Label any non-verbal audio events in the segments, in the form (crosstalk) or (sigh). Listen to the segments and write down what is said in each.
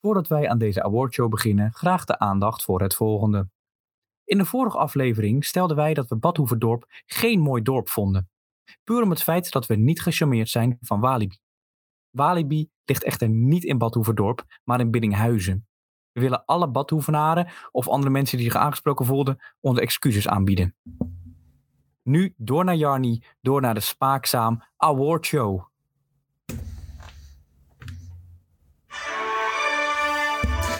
Voordat wij aan deze awardshow beginnen, graag de aandacht voor het volgende. In de vorige aflevering stelden wij dat we Badhoevedorp geen mooi dorp vonden. Puur om het feit dat we niet gecharmeerd zijn van Walibi. Walibi ligt echter niet in Badhoevedorp, maar in Biddinghuizen. We willen alle Badhoevenaren of andere mensen die zich aangesproken voelden onze excuses aanbieden. Nu door naar Jarni, door naar de Spaakzaam Awardshow.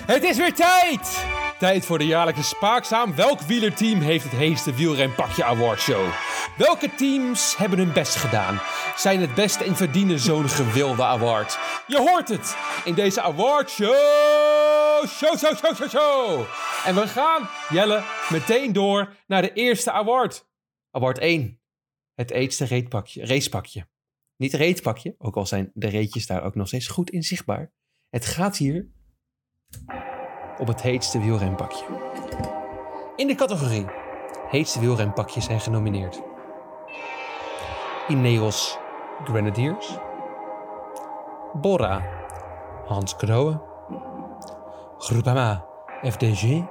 Het is weer tijd! Tijd voor de jaarlijkse Spaakzaam. Welk wielerteam heeft het heeste wielrenpakje awardshow? Welke teams hebben hun best gedaan? Zijn het beste en verdienen zo'n gewilde award? Je hoort het in deze awardshow! Show, show, show, show, show! En we gaan, Jelle, meteen door naar de eerste award. Award 1. Het eetste racepakje. Niet reetpakje, ook al zijn de reetjes daar ook nog steeds goed in zichtbaar. Het gaat hier op het heetste wielrenpakje. In de categorie heetste wielrenpakjes zijn genomineerd. Ineos Grenadiers. Bora Hans Kroon. Groupama FDG.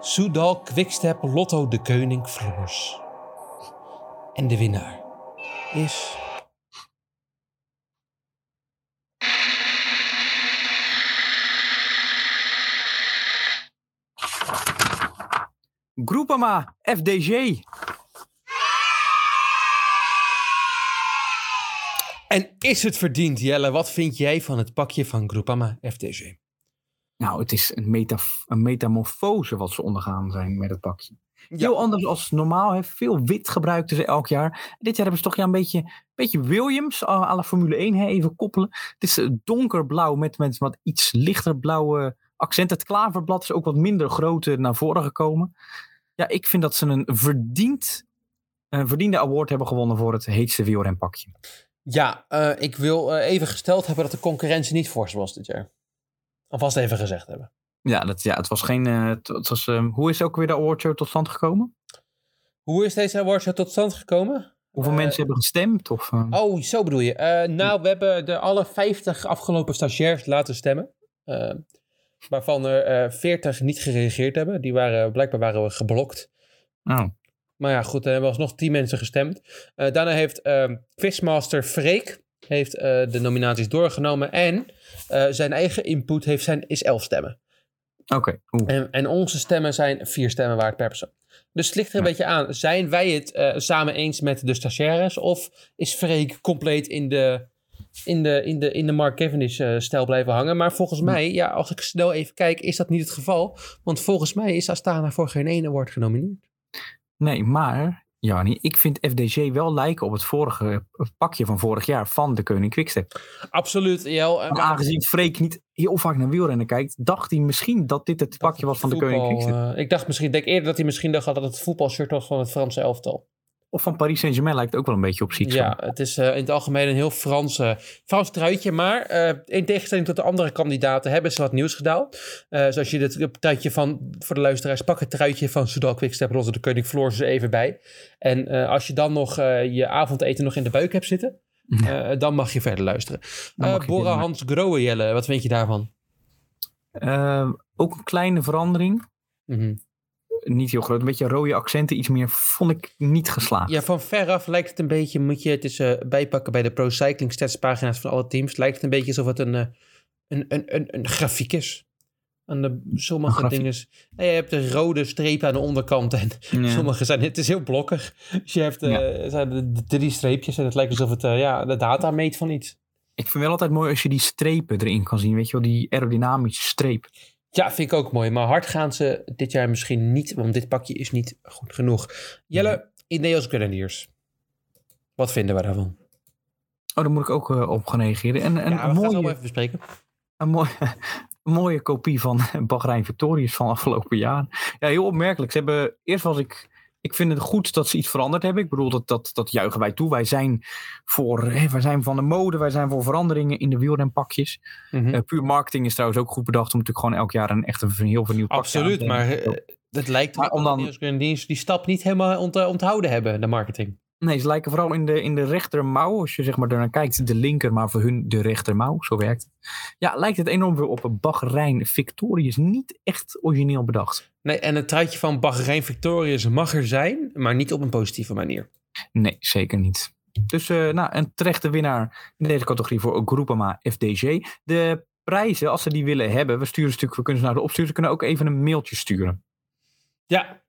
Soudal Quickstep Lotto de Koning Floors. En de winnaar is... Groupama FDG. En is het verdiend, Jelle? Wat vind jij van het pakje van Groupama FDG? Nou, het is een, metaf een metamorfose wat ze ondergaan zijn met het pakje. Heel anders als normaal. Hè. Veel wit gebruikten ze elk jaar. Dit jaar hebben ze toch ja, een beetje, beetje Williams uh, à la Formule 1 hè, even koppelen. Het is donkerblauw met, met wat iets lichter blauwe accent. Het klaverblad is ook wat minder groot uh, naar voren gekomen. Ja, ik vind dat ze een verdiend, een verdiende award hebben gewonnen voor het heetste wielrenpakje. Ja, uh, ik wil uh, even gesteld hebben dat de concurrentie niet fors was dit jaar. Alvast even gezegd hebben. Ja, dat, ja het was geen. Uh, het, was, hoe is ook weer de awardshow tot stand gekomen? Hoe is deze awardshow tot stand gekomen? Hoeveel mensen hebben gestemd? Of, Oh, zo bedoel je. nou, we hebben de alle 50 afgelopen stagiairs laten stemmen. Waarvan er 40 niet gereageerd hebben. Die waren, blijkbaar waren we geblokt. Oh. Maar ja, goed, er hebben alsnog 10 mensen gestemd. Uh, daarna heeft uh, Quizmaster Freek heeft, uh, de nominaties doorgenomen. En zijn eigen input heeft zijn, is 11 stemmen. Oké. Okay. En, en, onze stemmen zijn 4 stemmen waard per persoon. Dus het ligt er een ja. beetje aan. Zijn wij het samen eens met de stagiaires? Of is Freek compleet in de, in de, in de, in de Mark Cavendish-stijl blijven hangen? Maar volgens mij, ja, als ik snel even kijk, is dat niet het geval. Want volgens mij is Astana voor geen ene award genomineerd. Nee, maar Jannie, ik vind FDG wel lijken op het vorige pakje van vorig jaar van de Koning Quickstep. Absoluut, Jel. Maar aangezien Freek niet heel vaak naar wielrennen kijkt, dacht hij misschien dat dit het pakje was van de Koning Quickstep. Uh, ik dacht misschien, denk eerder dat hij misschien dacht dat het voetbalshirt was van het Franse elftal. Of van Paris Saint-Germain lijkt het ook wel een beetje op zich. Ja, het is uh, in het algemeen een heel Frans, uh, Frans truitje. Maar uh, in tegenstelling tot de andere kandidaten hebben ze wat nieuws gedaan. zoals je het truitje van, voor de luisteraars, pak het truitje van Soudal Quickstep Roze de Koning Floors er even bij. En als je dan nog je avondeten nog in de buik hebt zitten, ja. dan mag je verder luisteren. Bora Hans Groe, Jelle, wat vind je daarvan? ook een kleine verandering. Mm -hmm niet heel groot. Een beetje rode accenten, iets meer, vond ik niet geslaagd. Ja, van veraf lijkt het een beetje, moet je het eens uh, bijpakken bij de Pro Cycling Stats pagina's van alle teams, lijkt het een beetje alsof het een, uh, een, een, een, een grafiek is. Aan de, sommige dingen. Nou, je hebt de rode strepen aan de onderkant en ja. sommige zijn. Het is heel blokkig. Dus je hebt uh, ja. zijn de, de, drie streepjes en het lijkt alsof het ja, de data meet van iets. Ik vind wel altijd mooi als je die strepen erin kan zien. Weet je wel, die aerodynamische streep. Ja, vind ik ook mooi. Maar hard gaan ze dit jaar misschien niet, want dit pakje is niet goed genoeg. Jelle, nee. Ineos Grenadiers. Wat vinden we daarvan? Oh, daar moet ik ook uh, op gaan reageren. En, en ja, een mooie, even bespreken. Een, mooi, (laughs) een mooie kopie van (laughs) Bahrein Victorious van afgelopen jaar. Ja, heel opmerkelijk. Ze hebben, eerst was ik ik vind het goed dat ze iets veranderd hebben. Ik bedoel, dat, dat, dat juichen wij toe. Wij zijn, voor, hè, wij zijn van de mode, wij zijn voor veranderingen in de wielrenpakjes. Mm -hmm. uh, puur marketing is trouwens ook goed bedacht om natuurlijk gewoon elk jaar een echt een heel vernieuwd pakje Absoluut, maar uh, het lijkt maar om dan, die, die stap niet helemaal ont, onthouden hebben, de marketing. Nee, ze lijken vooral in de, in de rechtermouw. Als je zeg maar ernaar kijkt, de linker, maar voor hun de rechtermouw. Zo werkt het. Ja, lijkt het enorm veel op een Bahrein Victorious. Niet echt origineel bedacht. Nee, en het truitje van Bahrein Victorious mag er zijn, maar niet op een positieve manier. Nee, zeker niet. Dus uh, nou, een terechte winnaar in deze categorie voor Groupama FDG. De prijzen, als ze die willen hebben, we sturen stuk, we kunnen ze naar de opsturen. Ze kunnen ook even een mailtje sturen. Ja,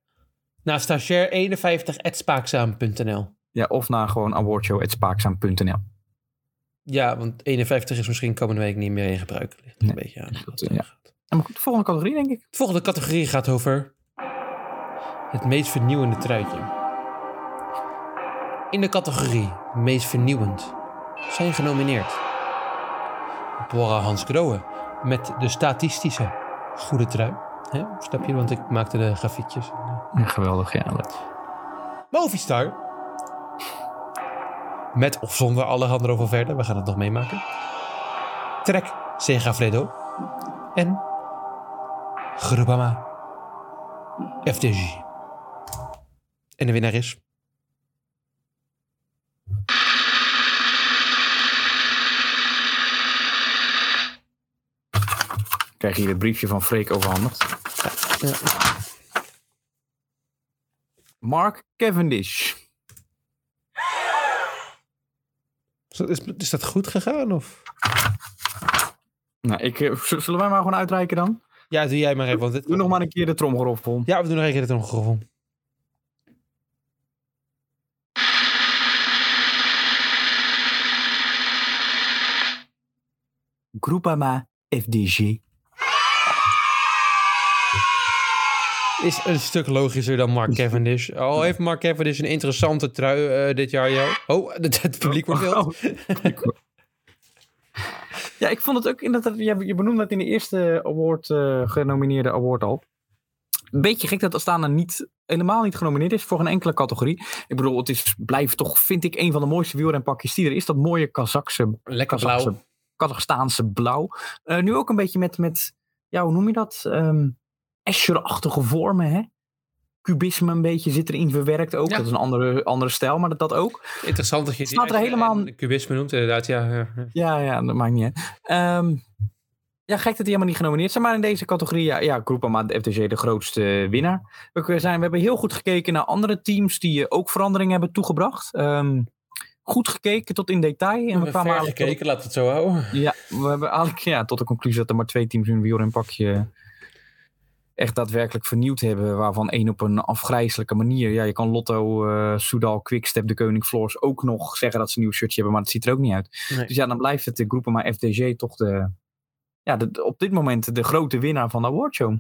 naar stagiair51.spaakzaam.nl Ja, of naar gewoon awardshow.spaakzaam.nl Ja, want 51 is misschien komende week niet meer in gebruik. Ligt nee, een beetje aan. Dat, ja. de volgende categorie, denk ik. De volgende categorie gaat over het meest vernieuwende truitje. In de categorie meest vernieuwend zijn genomineerd Bora Hans Grohe met de statistische goede trui. Hè? Snap je? Want ik maakte de grafiekjes. Ja, geweldig, ja. Movistar. Met of zonder Alejandro Valverde. We gaan het nog meemaken. Trek Segafredo. En Grubama FDG. En de winnaar is... krijg je hier het briefje van Freek overhandigd. Ja. Mark Cavendish. Is, is dat goed gegaan? Of? Nou, ik, eh, zullen wij maar gewoon uitreiken dan? Ja, doe jij maar even. Want dit... Doe nog maar een keer de tromgeroffel. Ja, we doen nog een keer de tromgeroffel. Groupama FDG is een stuk logischer dan Mark Cavendish. Al heeft Mark Cavendish een interessante trui uh, dit jaar, Jo. Oh, (laughs) het, het publiek wordt wild. Oh, (laughs) ja, ik vond het ook inderdaad. Je benoemde het in de eerste award uh, genomineerde award al. Een beetje gek dat Astana niet, helemaal niet genomineerd is voor een enkele categorie. Ik bedoel, het is, blijft toch, vind ik, een van de mooiste wielrenpakjes die er is. Dat mooie Kazakse, Lekker Kazakse, blauw. Kazachstaanse blauw. Uh, nu ook een beetje met, met ja, hoe noem je dat? Um, Escher-achtige vormen, hè? Cubisme een beetje zit erin verwerkt ook. Dat is een andere, andere stijl, maar dat, dat ook. Interessant dat je die Staat er helemaal... cubisme noemt, inderdaad. Ja, ja, ja. ja, dat maakt niet uit. Ehm, ja, gek dat die helemaal niet genomineerd zijn. Maar in deze categorie, ja, ja Groupama, de FTG, de grootste winnaar. We, zijn, we hebben heel goed gekeken naar andere teams die ook veranderingen hebben toegebracht. Um, goed gekeken tot in detail. En we, we kwamen gekeken, tot... laat het zo houden. Ja, we hebben eigenlijk ja, tot de conclusie dat er maar twee teams in een pakje echt daadwerkelijk vernieuwd hebben. Waarvan één op een afgrijzelijke manier. Ja, je kan Lotto, uh, Soudal, Quickstep, de Koning Floors ook nog zeggen dat ze een nieuw shirtje hebben. Maar het ziet er ook niet uit. Dus ja, dan blijft het de groepen maar FDG toch de, ja, de, op dit moment de grote winnaar van de awardshow.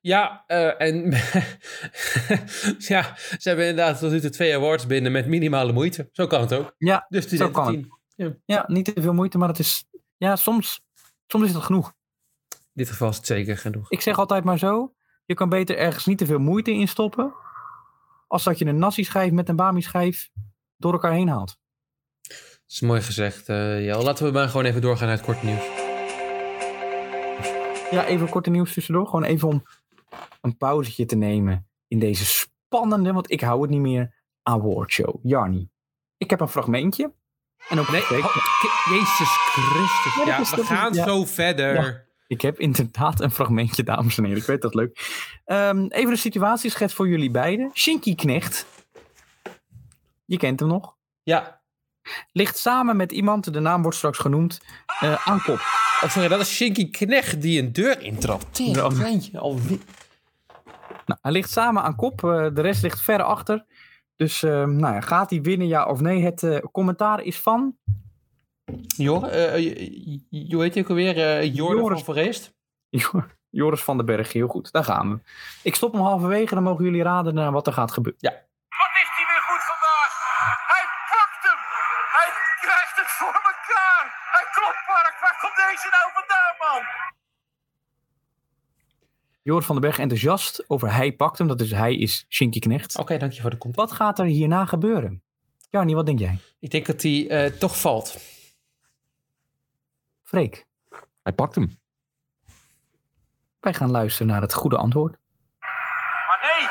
Ja, uh, en (laughs) ja, ze hebben inderdaad tot nu toe twee awards binnen met minimale moeite. Zo kan het ook. Ja, dus zo kan het. Ja. ja, niet te veel moeite, maar het is, ja, soms, soms is het genoeg dit geval is het zeker genoeg. Ik zeg altijd maar zo. Je kan beter ergens niet te veel moeite in stoppen. Als dat je een nasi schijf met een bami schijf door elkaar heen haalt. Dat is mooi gezegd. Uh, ja, laten we maar gewoon even doorgaan naar het korte nieuws. Ja, even korte nieuws tussendoor. Gewoon even om een pauzetje te nemen in deze spannende, want ik hou het niet meer, awardshow. Jarni, ik heb een fragmentje. En ook nee, oh, Jezus Christus. Ja, we gaan zo verder. Ik heb inderdaad een fragmentje, dames en heren. Ik weet dat leuk. Um, even een situatieschets voor jullie beiden. Shinky Knecht. Je kent hem nog. Ja. Ligt samen met iemand, de naam wordt straks genoemd, uh, aan kop. Oh, sorry, dat is Shinky Knecht die een deur intrapt. Tegen, alweer. Nou, hij ligt samen aan kop. Uh, de rest ligt ver achter. Dus uh, nou ja, gaat hij winnen, ja of nee? Het uh, commentaar is van Jor, uh, hoe heet je ook alweer? Uh, Joris van Verreest? Joris van den Berg, heel goed. Daar gaan we. Ik stop hem halverwege, dan mogen jullie raden naar wat er gaat gebeuren. Ja. Wat is hij weer goed vandaag? Hij pakt hem! Hij krijgt het voor elkaar! Hij klopt, Park! Waar komt deze nou vandaan, man? Joris van den Berg enthousiast over hij pakt hem. Dat is hij is Shinky Knecht. Oké, dank je voor de context. Wat gaat er hierna gebeuren? Jarnie, wat denk jij? Ik denk dat hij uh, toch valt. Freek. Hij pakt hem. Wij gaan luisteren naar het goede antwoord. Maar nee,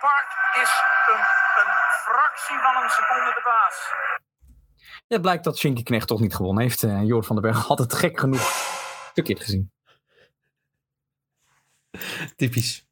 Park is een, een fractie van een seconden de baas. Het blijkt dat Shinky Knecht toch niet gewonnen heeft. Uh, Jort van den Berg had het gek genoeg verkeerd gezien. Typisch.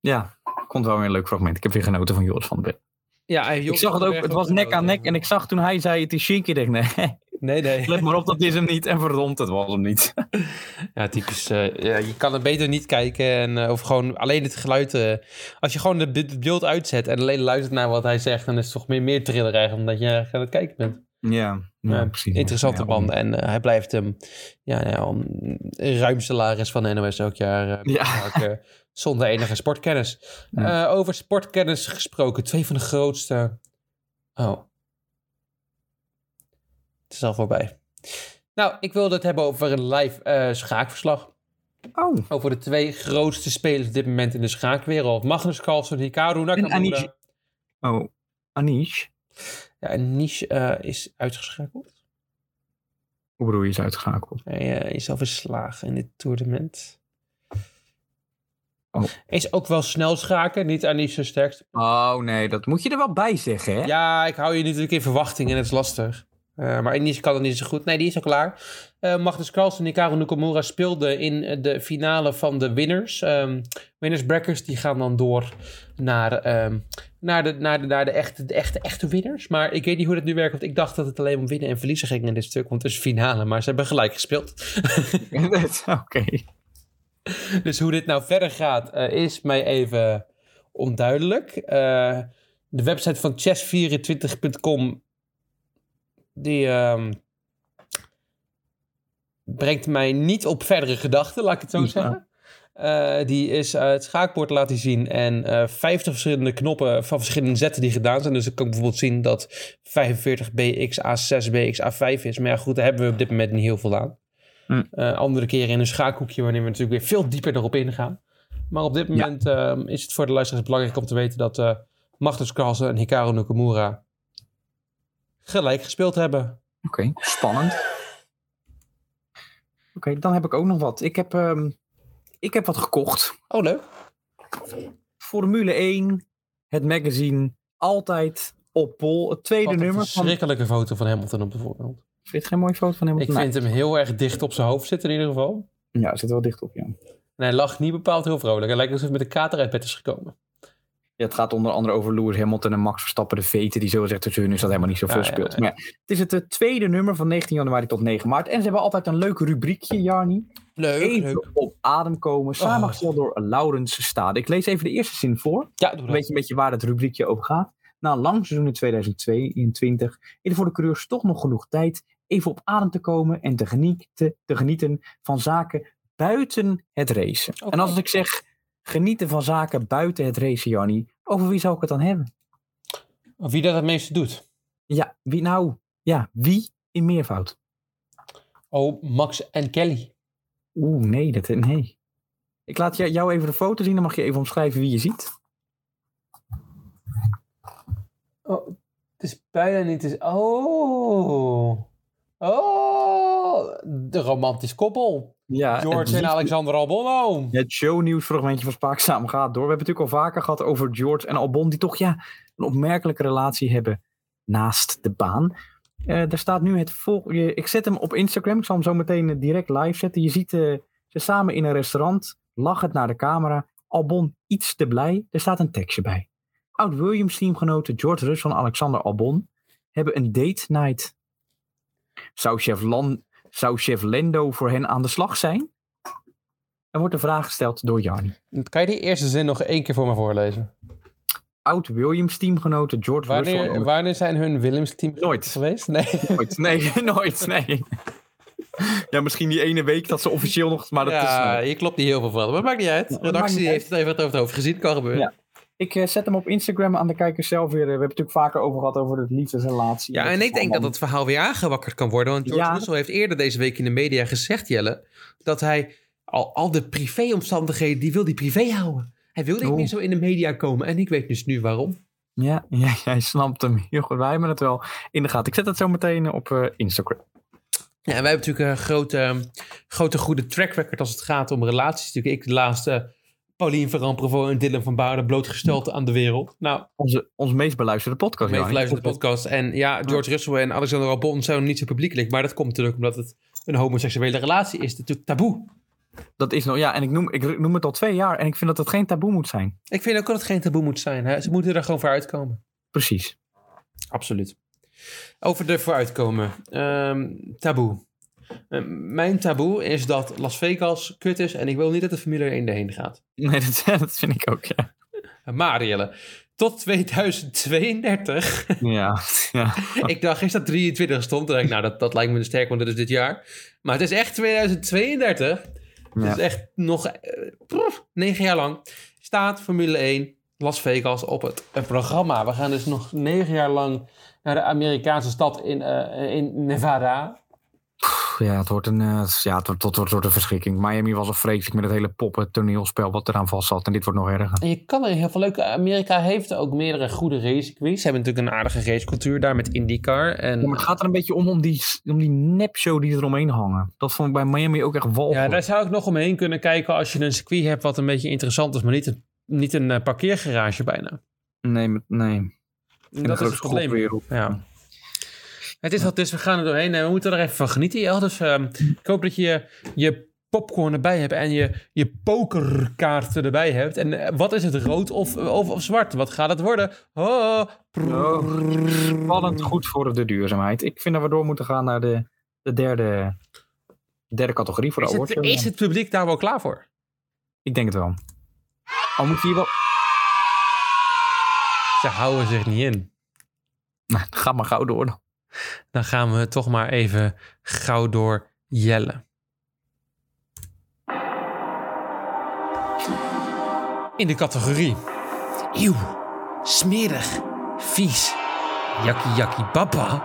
Ja, het wel weer een leuk fragment. Ik heb weer genoten van Joris van den Berg. Ja, en Ik zag het ook, het was nek aan nek. En ik zag toen hij zei het is Shinky, dacht ik, nee, Nee, nee. let maar op, dat is hem niet. En verdomd, het was hem niet. (laughs) Ja, typisch. eh, ja, je kan het beter niet kijken. En, eh, of gewoon alleen het geluid. eh, als je gewoon de- het beeld uitzet en alleen luistert naar wat hij zegt, dan is het toch meer, meer thriller eigenlijk, omdat je aan het kijken bent. Ja, Ja, precies. Interessante Ja, man. En hij blijft hem ja, ja, om, ruim salaris van de NOS elk jaar eh, Ja. maken, (laughs) zonder enige sportkennis. Ja. Eh, over sportkennis gesproken. Twee van de grootste. Oh. Het is al voorbij. Nou, ik wilde het hebben over een live eh, schaakverslag. Oh, Over de twee grootste spelers op dit moment in de schaakwereld. Magnus Carlsen, Hikaru Nakamura. Anish. oh, Anish. Ja, en Nish eh, is uitgeschakeld. Hoe bedoel je is uitgeschakeld? Hij eh, is al verslagen in dit toernooi. Oh. Is ook wel snel schaken, niet Anish zijn sterkste. Oh nee, dat moet je er wel bij zeggen, hè? Ja, ik hou je natuurlijk in verwachting en het is lastig. Eh, maar Anish kan het niet zo goed. Nee, die is al klaar. Eh Magnus Carlsen en Hikaru Nakamura speelden in eh, de finale van de winners. Ehm winners brackets, die gaan dan door naar, ehm, naar, de, naar, de, naar de, echte, de echte, echte winners. Maar ik weet niet hoe dat nu werkt, want ik dacht dat het alleen om winnen en verliezen ging in dit stuk. Want het is finale, maar ze hebben gelijk gespeeld. (laughs) (laughs) Oké. Dus hoe dit nou verder gaat, is mij even onduidelijk. De website van chess24.com die ehm, brengt mij niet op verdere gedachten, laat ik het zo Ja. zeggen. Eh, die is het schaakbord laten zien en eh 50 verschillende knoppen van verschillende zetten die gedaan zijn. Dus ik kan bijvoorbeeld zien dat 45 BX A6 BX A5 is. Maar ja, goed, daar hebben we op dit moment niet heel veel aan. Hm. Eh, andere keren in een schaakhoekje, wanneer we natuurlijk weer veel dieper erop ingaan. Maar op dit moment ehm, is het voor de luisteraars belangrijk om te weten dat Magnus Carlsen en Hikaru Nakamura gelijk gespeeld hebben. Oké, spannend. Oké, dan heb ik ook nog wat. Ik heb, ehm, ik heb wat gekocht. Oh, leuk. Formule 1, het magazine, altijd op pol. Het tweede een nummer van... verschrikkelijke foto van Hamilton op de voorkant. Vind je geen mooie foto van hem? Ik vind hem heel erg dicht op zijn hoofd zitten in ieder geval. Ja, zit er wel dicht op, ja. En hij lag niet bepaald heel vrolijk. Hij lijkt alsof hij met een kater uit bed is gekomen. Het gaat onder andere over Lewis Hamilton en Max Verstappen, de veten, die zo zegt tussen hun is dat helemaal niet zoveel Ja, speelt. ja. Maar het is het eh, tweede nummer van 19 januari tot 9 maart. En ze hebben altijd een leuk rubriekje, Jarni. Leuk, Even op adem komen, samengesteld door Laurens Stade. Ik lees even de eerste zin voor. Ja, doe Dan dat. weet je een beetje waar het rubriekje over gaat. Na een lang seizoen in 2022 is er voor de coureurs toch nog genoeg tijd even op adem te komen en te genieten, te genieten van zaken buiten het racen. En als ik zeg genieten van zaken buiten het racen, Jannie, over wie zou ik het dan hebben? Of wie dat het meeste doet. Ja, wie nou? Ja, wie in meervoud? Oh, Max en Kelly. Oeh, nee, dat, nee. Ik laat jou- even de foto zien, dan mag je even omschrijven wie je ziet. Oh, het is bijna niet... Is... Oh. De romantisch koppel. Ja, George en Alexander Albon. Het shownieuws fragmentje van Spaakzaam gaat door. We hebben het natuurlijk al vaker gehad over George en Albon, die toch ja, een opmerkelijke relatie hebben naast de baan. Eh er staat nu het volgende. Ik zet hem op Instagram. Ik zal hem zo meteen eh, direct live zetten. Je ziet eh, ze samen in een restaurant, lachend naar de camera. Albon iets te blij. Er staat een tekstje bij. Oud-Williams teamgenoten George Russell en Alexander Albon hebben een date night. Zou chef, Lan, zou chef Lendo voor hen aan de slag zijn? Er wordt een vraag gesteld door Jarni. Kan je die eerste zin nog één keer voor me voorlezen? Oud-Williams teamgenoten George Russell. Wanneer, en- wanneer zijn hun Williams team Nooit. geweest? Nee. (laughs) Nooit, nee, (laughs) nooit, nee. Ja, misschien die ene week dat ze officieel nog, maar dat ja, is... je klopt niet heel veel van. Maar het maakt niet uit. De redactie heeft het even over het hoofd gezien. Kan gebeuren. Ja. Ik eh, zet hem op Instagram aan de kijkers zelf weer. We hebben het natuurlijk vaker over gehad over de liefdesrelatie. Ja, en ik denk dat het verhaal weer aangewakkerd kan worden. Want George Ja. Russell heeft eerder deze week in de media gezegd, Jelle, dat hij al, al de privéomstandigheden, die wil die privé houden. Hij wil niet meer zo in de media komen. En ik weet dus nu waarom. Ja, (laughs) ja, jij snapt hem heel goed. Wij hebben het wel in de gaten. Ik zet het zo meteen op eh, Instagram. Ja, en wij hebben natuurlijk een grote, grote goede track record als het gaat om relaties. Natuurlijk ik de laatste Paulien Ferrand Provo en Dylan van Baarden blootgesteld aan de wereld. Nou, Onze, onze meest beluisterde podcast. meest beluisterde podcast. En ja, George Russell en Alexander Albon zijn nog niet zo publiekelijk. Maar dat komt natuurlijk omdat het een homoseksuele relatie is. Natuurlijk taboe. Dat is nog, ja, en ik noem, ik noem het al twee jaar en ik vind dat het geen taboe moet zijn. Ik vind ook dat het geen taboe moet zijn. Hè? Ze moeten er gewoon voor uitkomen. Precies. Absoluut. Over de vooruitkomen. Ehm, taboe. Eh, mijn taboe is dat Las Vegas kut is en ik wil niet dat de Formule 1 erheen gaat. Nee, dat, (laughs) dat vind ik ook, ja. Maar Jelle, tot 2032. Ja, ja. (laughs) ik dacht eerst dat 23 stond. Dacht ik, nou, dat, dat lijkt me te sterk, want dat is dit jaar. Maar het is echt 2032. Het is echt nog eh, proef, negen jaar lang. Staat Formule 1 Las Vegas op het, het programma. We gaan dus nog negen jaar lang naar de Amerikaanse stad in, eh, in Nevada. Ja, het wordt een, eh, ja, het wordt, het wordt, wordt een verschrikking. Miami was al vreselijk met het hele poppen toneelspel wat eraan vast zat. En dit wordt nog erger. En je kan er heel veel leuke... Amerika heeft ook meerdere goede racecircuits. Ze hebben natuurlijk een aardige racecultuur daar met IndyCar. En Ja, maar het gaat er een beetje om, om die, om die nepshow die er omheen hangen. Dat vond ik bij Miami ook echt walgelijk. Ja, daar zou ik nog omheen kunnen kijken als je een circuit hebt wat een beetje interessant is, maar niet een, niet een eh, parkeergarage bijna. Nee, nee. Dat is het probleem. Ja. Het is wat is, we gaan er doorheen en we moeten er even van genieten. Jel. Dus ehm, ik hoop dat je je popcorn erbij hebt en je, je pokerkaarten erbij hebt. En eh, wat is het, rood of, of, of zwart? Wat gaat het worden? Oh, Spannend goed voor de duurzaamheid. Ik vind dat we door moeten gaan naar de, de derde, derde categorie voor de awardshow. is het publiek daar wel klaar voor? Ik denk het wel. Al moet je hier wel... Ze houden zich niet in. Nou, (laughs) ga maar gauw door dan. Dan gaan we toch maar even gauw door jellen. In de categorie Eeuw, smerig, vies, jakkie jakkie baba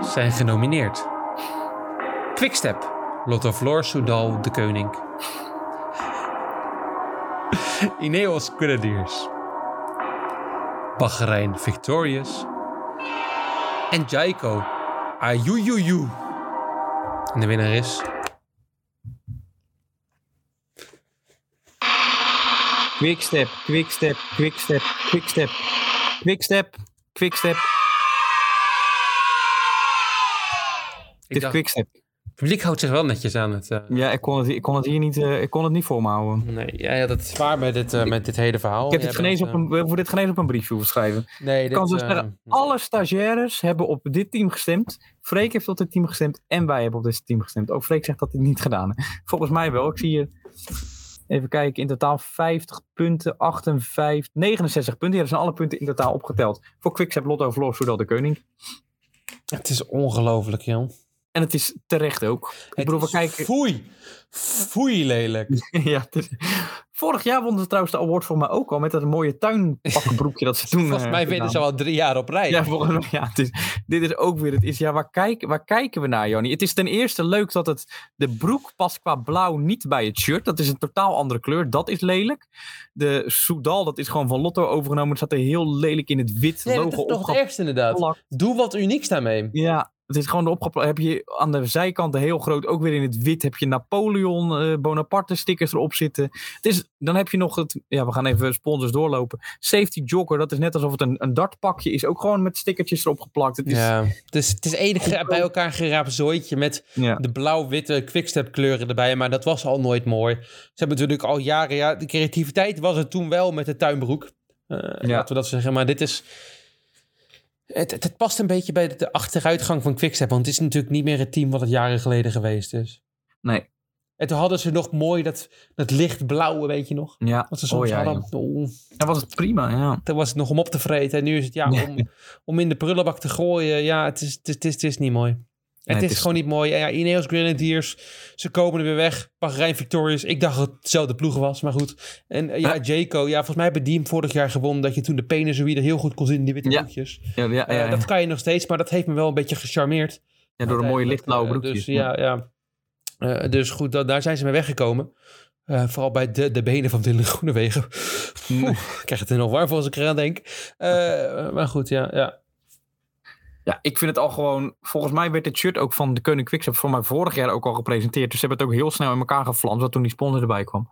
zijn genomineerd. Quickstep, Lotto Floor, Soudal, De Koning. Ineos Grenadiers. Bahrein Victorious en Jaiko. Ajujuju. En de winnaar is... Quickstep, quickstep, quickstep, quickstep, quickstep, quickstep. Het is quickstep. Het publiek houdt zich wel netjes aan het... eh, Ja, ik kon het, ik kon het hier niet, eh, ik kon het niet voor me houden. nee, jij had het zwaar met dit, eh, met dit hele verhaal. Ik heb dit bent, op een, we hebben dit genees op een briefje hoeven schrijven. Nee, dit... kan zo zeggen, alle stagiaires hebben op dit team gestemd. Freek heeft op dit team gestemd en wij hebben op dit team gestemd. Ook Freek zegt dat hij het niet gedaan heeft. (laughs) Volgens mij wel. Ik zie hier, even kijken, in totaal 50 punten, 58, 69 punten. Ja, dat zijn alle punten in totaal opgeteld. Voor Quickstep, Lotto, Vlor, Soudal, de Koning. Het is ongelooflijk, joh. En het is terecht ook. Ik bedoel, we kijken... Foei. Foei lelijk. (laughs) ja, is- Vorig jaar wonnen ze trouwens de award voor mij ook al. Met dat mooie tuinpakkenbroekje dat ze toen Volgens eh, mij winnen ze gedaan. al drie jaar op rij. Ja, volgens mij, ja is, dit is ook weer het is. Ja, waar, kijk, waar kijken we naar, Joni? Het is ten eerste leuk dat het de broek past qua blauw niet bij het shirt. Dat is een totaal andere kleur. Dat is lelijk. De Soudal, dat is gewoon van Lotto overgenomen. Het staat er heel lelijk in het wit Nee, dat logo is nog het ergste inderdaad. Doe wat unieks daarmee. Ja, het is gewoon opgeplakt. Heb je aan de zijkanten heel groot, ook weer in het wit, heb je Napoleon, eh, Bonaparte stickers erop zitten. Het is, dan heb je nog het, ja, we gaan even sponsors doorlopen. Safety Jogger, dat is net alsof het een, een dartpakje is. Ook gewoon met stickertjes erop geplakt. Het is, Ja, het is, het is enige bij elkaar geraapt zooitje met ja. de blauw-witte quickstep kleuren erbij. Maar dat was al nooit mooi. Ze hebben natuurlijk al jaren... Ja, de creativiteit was er toen wel met de tuinbroek. Eh, Laten we dat zeggen. Maar dit is... Het, het, het past een beetje bij de, achteruitgang van Quickstep. Want het is natuurlijk niet meer het team wat het jaren geleden geweest is. Nee, En toen hadden ze nog mooi dat, dat lichtblauwe, weet je nog? ja. Wat ze soms oh, ja, hadden. ja. Oh, Dan was het prima, ja. toen was het nog om op te vreten. En nu is het ja, om, om in de prullenbak te gooien. Ja, het is, het is, het is, het is niet mooi. Het is, is- gewoon niet mooi. Ja, Ineos Grenadiers, ze komen er weer weg. Bahrein Victorious. Ik dacht dat het dezelfde ploeg was, maar goed. En eh, ja, Jayco. Ja, volgens mij hebben die hem vorig jaar gewonnen. Dat je toen de Penezoïde heel goed kon zien in die witte Ja. broekjes. Ja, ja, ja, Eh, ja. Dat kan je nog steeds, maar dat heeft me wel een beetje gecharmeerd. Ja, door een mooie lichtblauwe eh, broekjes. Dus ja, ja. Dus goed, da- daar zijn ze mee weggekomen. Vooral bij de, de benen van Dylan Groenewegen. Oeh, ik krijg het er nog warm voor als ik eraan denk. Maar goed, ja, ja. Ja, ik vind het al gewoon... Volgens mij werd het shirt ook van de Koning Quickstep voor mij vorig jaar ook al gepresenteerd. Dus ze hebben het ook heel snel in elkaar geflanst, wat toen die sponsor erbij kwam.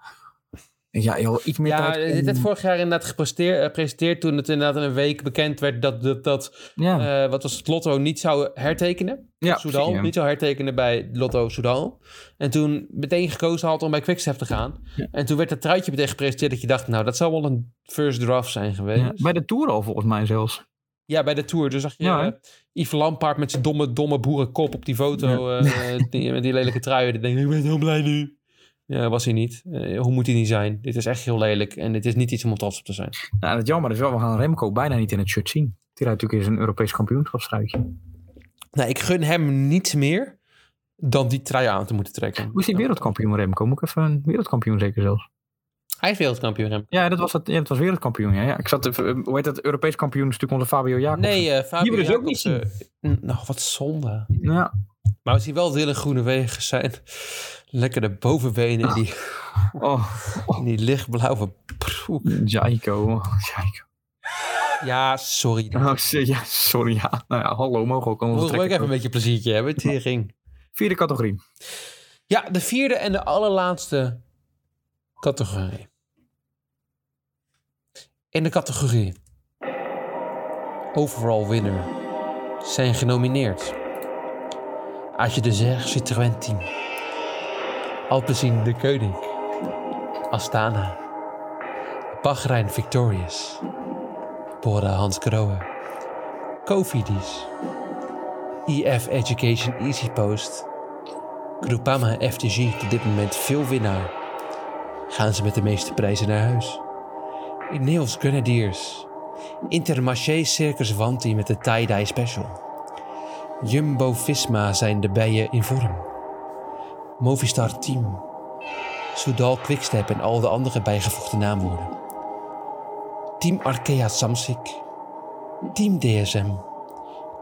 Ja, joh, iets meer Ja, tijd. dit werd vorig jaar inderdaad gepresteerd, gepresenteerd toen het inderdaad in een week bekend werd dat, dat, dat ja. eh, wat was het, Lotto niet zou hertekenen. ja, Soudal precies, ja. niet zou hertekenen bij Lotto Soudal. En toen meteen gekozen had om bij Quickstep te gaan. Ja. En toen werd het truitje meteen gepresenteerd dat je dacht, nou, dat zou wel een first draft zijn geweest. Bij de Tour al volgens mij zelfs. Bij de Tour. Dus zag je Ja, hè? eh, Yves Lampaard met zijn domme, domme boerenkop op die foto. eh, die, met die lelijke trui. Die denkt, ik ben heel blij nu. Ja, was hij niet. Eh, hoe moet hij niet zijn? Dit is echt heel lelijk. En dit is niet iets om trots op te zijn. Nou, het jammer is wel, we gaan Remco bijna niet in het shirt zien. Die rijdt natuurlijk eens een Europees kampioenschapstruitje. Nou, ik gun hem niets meer dan die trui aan te moeten trekken. Hoe is die wereldkampioen Remco? Moet ik even een wereldkampioen zeker zelfs? Hij is wereldkampioen. Ja, dat was, het, ja, dat was wereldkampioen. Ja, ja. Ik zat eh, hoe heet dat? Europees kampioen is natuurlijk onze Fabio Jacobsen. Nee, eh Fabio Die dus ook Jacobsen- N- Nou, wat zonde. Ja. Maar als hij wel Dylan Groenewegen zijn. Lekker de bovenbenen en die, Oh, en die lichtblauwe broek. Jaiko. Jaiko. Ja, sorry. Oh, ja, sorry. Ja. Nou ja, hallo, mogen we ook onze Moet ik even een beetje pleziertje hebben. Tering. Vierde categorie. Ja, de vierde en de allerlaatste categorie. In de categorie. Overall Winner zijn genomineerd. Adje de Zer Citroën Team, Alpecin de Koning, Astana, Bahrein Victorious, Bora Hans Grohe, Cofidis, EF Education Easy Post, Groupama FTG op dit moment veel winnaar. Gaan ze met de meeste prijzen naar huis. Ineos Grenadiers. Intermarché Circus Wanti met de tie-dye special. Jumbo-Visma zijn de bijen in vorm. Movistar Team. Soudal Quickstep en al de andere bijgevoegde naamwoorden. Team Arkea Samsic. Team DSM.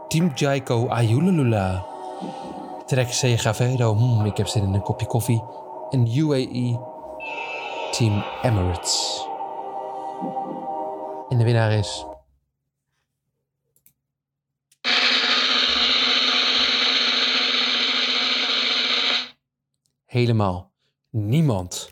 Team Jaiko Ayululula. Trek Segafredo, hmm, ik heb zin in een kopje koffie. En UAE Team Emirates. En de winnaar is... Helemaal niemand.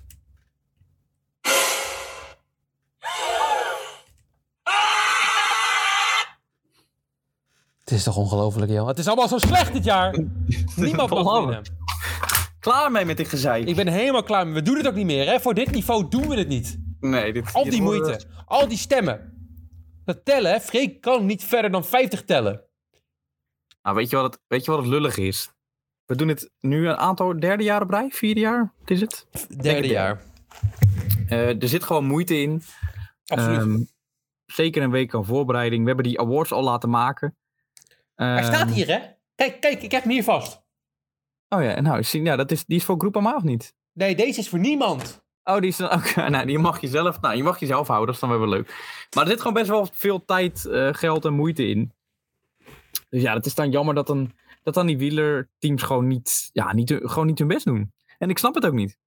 Het is toch ongelooflijk, joh. Het is allemaal zo slecht dit jaar. (laughs) Niemand mag winnen. Klaar mee met dit gezeik. Ik ben helemaal klaar mee. We doen het ook niet meer, hè? Voor dit niveau doen we het niet. Nee, dit, Al die moeite. Al die stemmen. Dat tellen, hè? Freek kan niet verder dan 50 tellen. Nou, weet, je wat het, weet je wat het lullig is? We doen het nu een aantal derde jaar op rij. Vierde jaar, wat is het? Derde jaar. Eh, er zit gewoon moeite in. Absoluut. Ehm, zeker een week aan voorbereiding. We hebben die awards al laten maken. Hij Ehm, staat hier, hè? Kijk, kijk, ik heb hem hier vast. Oh ja, nou, zie- ja, dat is, die is voor Groupama of niet? Nee, deze is voor niemand. Oh, die is dan ook. (laughs) nou, die mag je zelf. Nou, je mag jezelf houden, dat is dan wel weer leuk. Maar er zit gewoon best wel veel tijd, eh, geld en moeite in. Dus ja, het is dan jammer dat dan, dat dan die wielerteams gewoon niet, ja, niet, gewoon niet hun best doen. En ik snap het ook niet.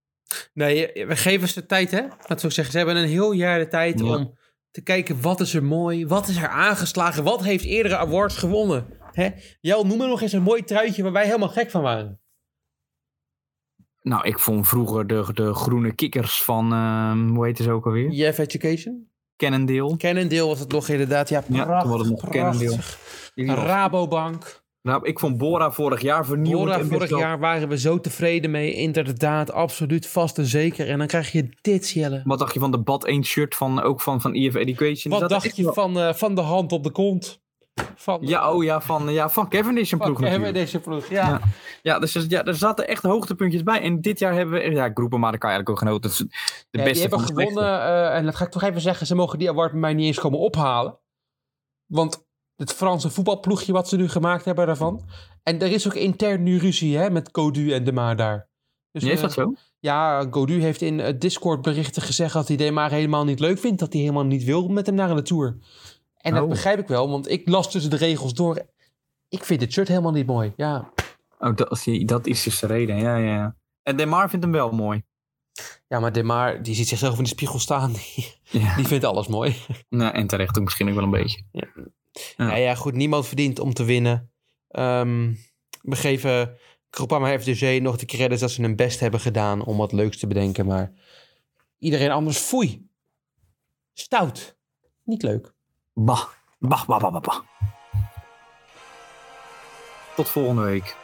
Nee, we geven ze de tijd, hè? Laten we ook zeggen, ze hebben een heel jaar de tijd Ja. om te kijken wat is er mooi, wat is er aangeslagen, wat heeft eerdere awards gewonnen. Hè? Jel, noem me nog eens een mooi truitje waar wij helemaal gek van waren. Nou, ik vond vroeger de, de groene kikkers van, ehm, hoe heet ze ook alweer? Jeff Education? Cannondale. Cannondale was het nog inderdaad. Ja, Ja, prachtig, toen het nog prachtig. Rabobank. Nou, ik vond Bora vorig jaar vernieuwend. Bora, vorig jaar waren we zo tevreden mee. Inderdaad, absoluut, vast en zeker. En dan krijg je dit, Jelle. Wat dacht je van de Bad 1 shirt van, ook van, van EF Education? Wat dacht je wel- van, eh, van de hand op de kont? Van, Ja, oh ja, van, ja, van Cavendish een ploeg deze ploeg. Ja. Ja. Ja, dus er- ja, er zaten echt hoogtepuntjes bij. En dit jaar hebben we... Ja, groepen, maar daar kan je eigenlijk ook genoten. Is de Ja, beste die hebben de gewonnen. eh, en dat ga ik toch even zeggen. Ze mogen die award bij mij niet eens komen ophalen. Want het Franse voetbalploegje wat ze nu gemaakt hebben daarvan. En er is ook intern nu ruzie hè, met Codu en De Maar daar. Dus, Ja, is eh, dat zo? Ja, Godu heeft in eh, Discord berichten gezegd dat hij Demar helemaal niet leuk vindt. Dat hij helemaal niet wil met hem naar de Tour. En dat Oh. begrijp ik wel, want ik las tussen de regels door. Ik vind dit shirt helemaal niet mooi. Ja, Oh, dat, dat is dus de reden. Ja, ja. En Demar vindt hem wel mooi. ja maar Demar, die ziet zichzelf in de spiegel staan. (laughs) Die, Ja. die vindt alles mooi. Nou, en terecht ook misschien ook wel een beetje. Ja. Ja. ja, goed, niemand verdient om te winnen. Ehm, we geven Groupama FDG nog de credits dat ze hun best hebben gedaan om wat leuks te bedenken. Maar Iedereen anders foei. Stout. Niet leuk. Bah, bah, bah, bah, bah. Tot volgende week.